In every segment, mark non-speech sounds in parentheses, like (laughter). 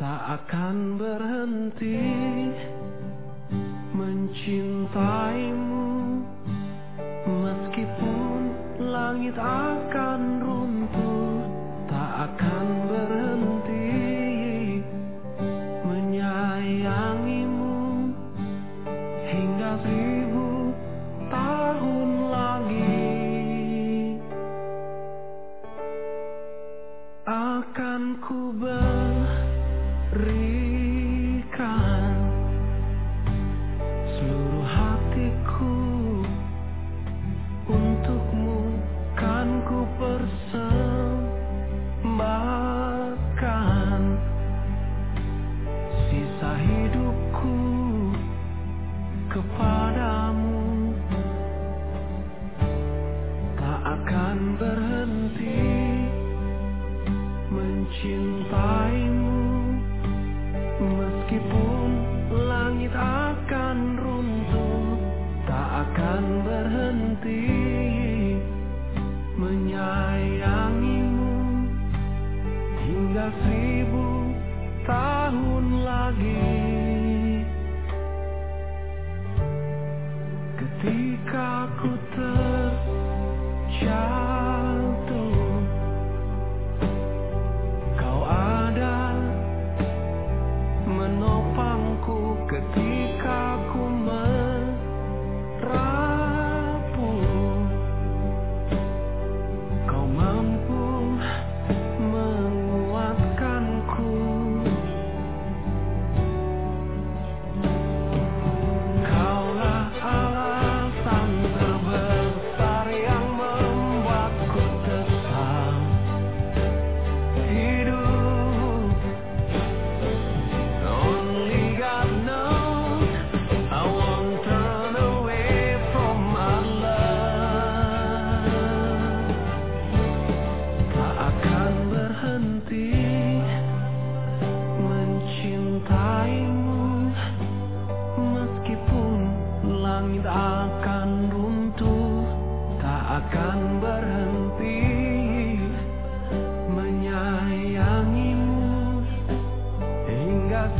Tak akan berhenti mencintaimu Meskipun langit akan kepadamu. Tak akan berhenti mencintaimu. Meskipun langit akan runtuh Tak akan berhenti menyayangimu. Hingga seribu tahun lagi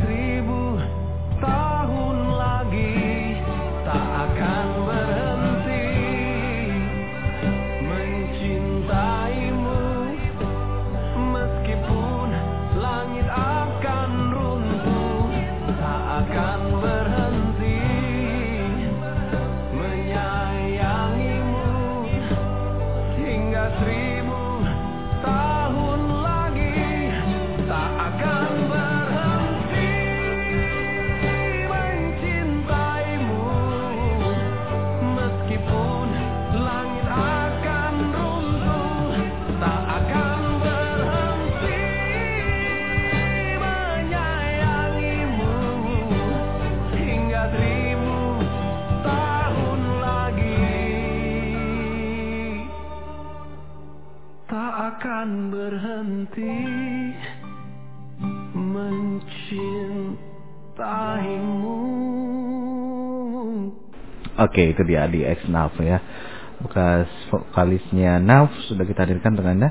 Hingga Oke, itu dia di X Nav ya. Bekas vokalisnya Nav sudah kita hadirkan dengan Anda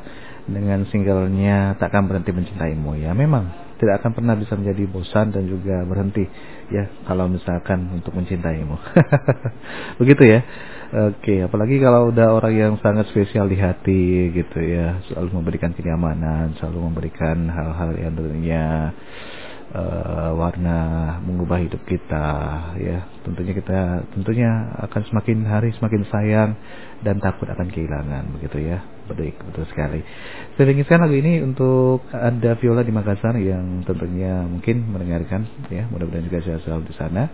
dengan singlenya Takkan Berhenti Mencintaimu ya. Memang tidak akan pernah bisa menjadi bosan dan juga berhenti ya kalau misalkan untuk mencintaimu. (laughs) Begitu ya. Oke, apalagi kalau udah orang yang sangat spesial di hati gitu ya, selalu memberikan kenyamanan, selalu memberikan hal-hal yang tentunya eh, warna mengubah hidup kita ya. Tentunya kita tentunya akan semakin hari semakin sayang dan takut akan kehilangan begitu ya. Betul betul sekali. Saya ingin lagu ini untuk anda Viola di Makassar yang tentunya mungkin mendengarkan ya. Mudah-mudahan juga sehat selalu di sana.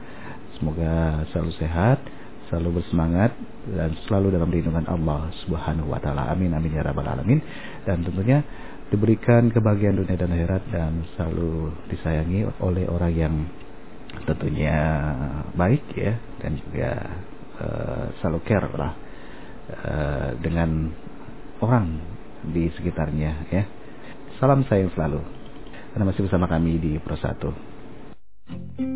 Semoga selalu sehat selalu bersemangat dan selalu dalam lindungan Allah Subhanahu wa taala. Amin amin ya rabbal alamin. Dan tentunya diberikan kebahagiaan dunia dan akhirat dan selalu disayangi oleh orang yang tentunya baik ya dan juga uh, selalu care lah uh, dengan orang di sekitarnya ya. Salam sayang selalu. Anda masih bersama kami di Pro 1.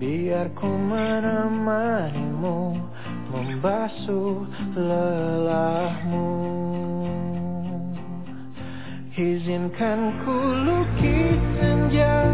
Biar ku menemanimu Membasuh lelahmu. Izinkan ku lukis senja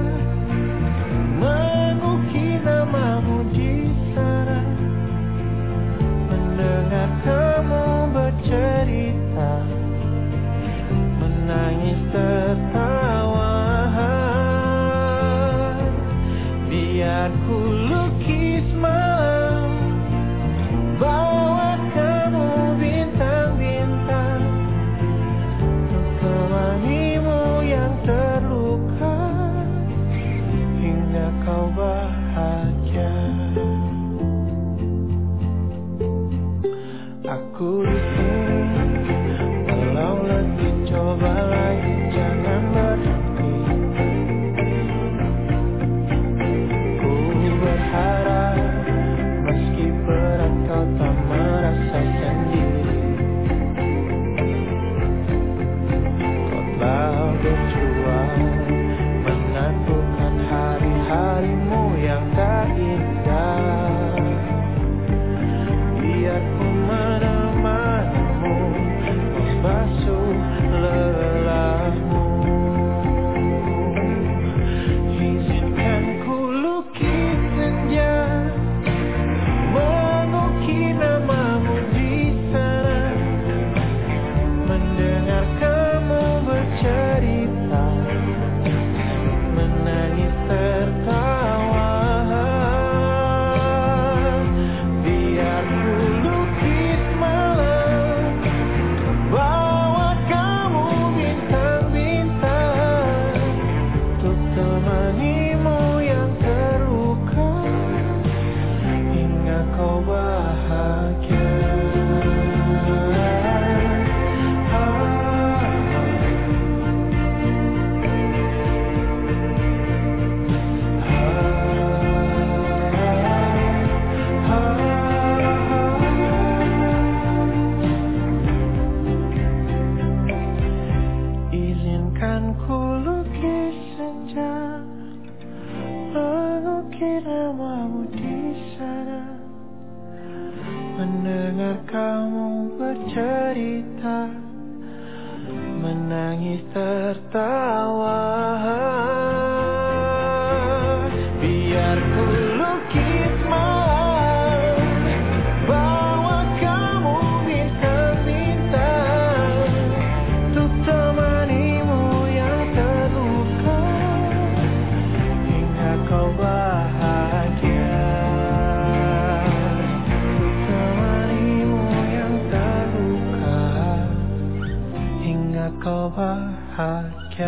menangis tertawa.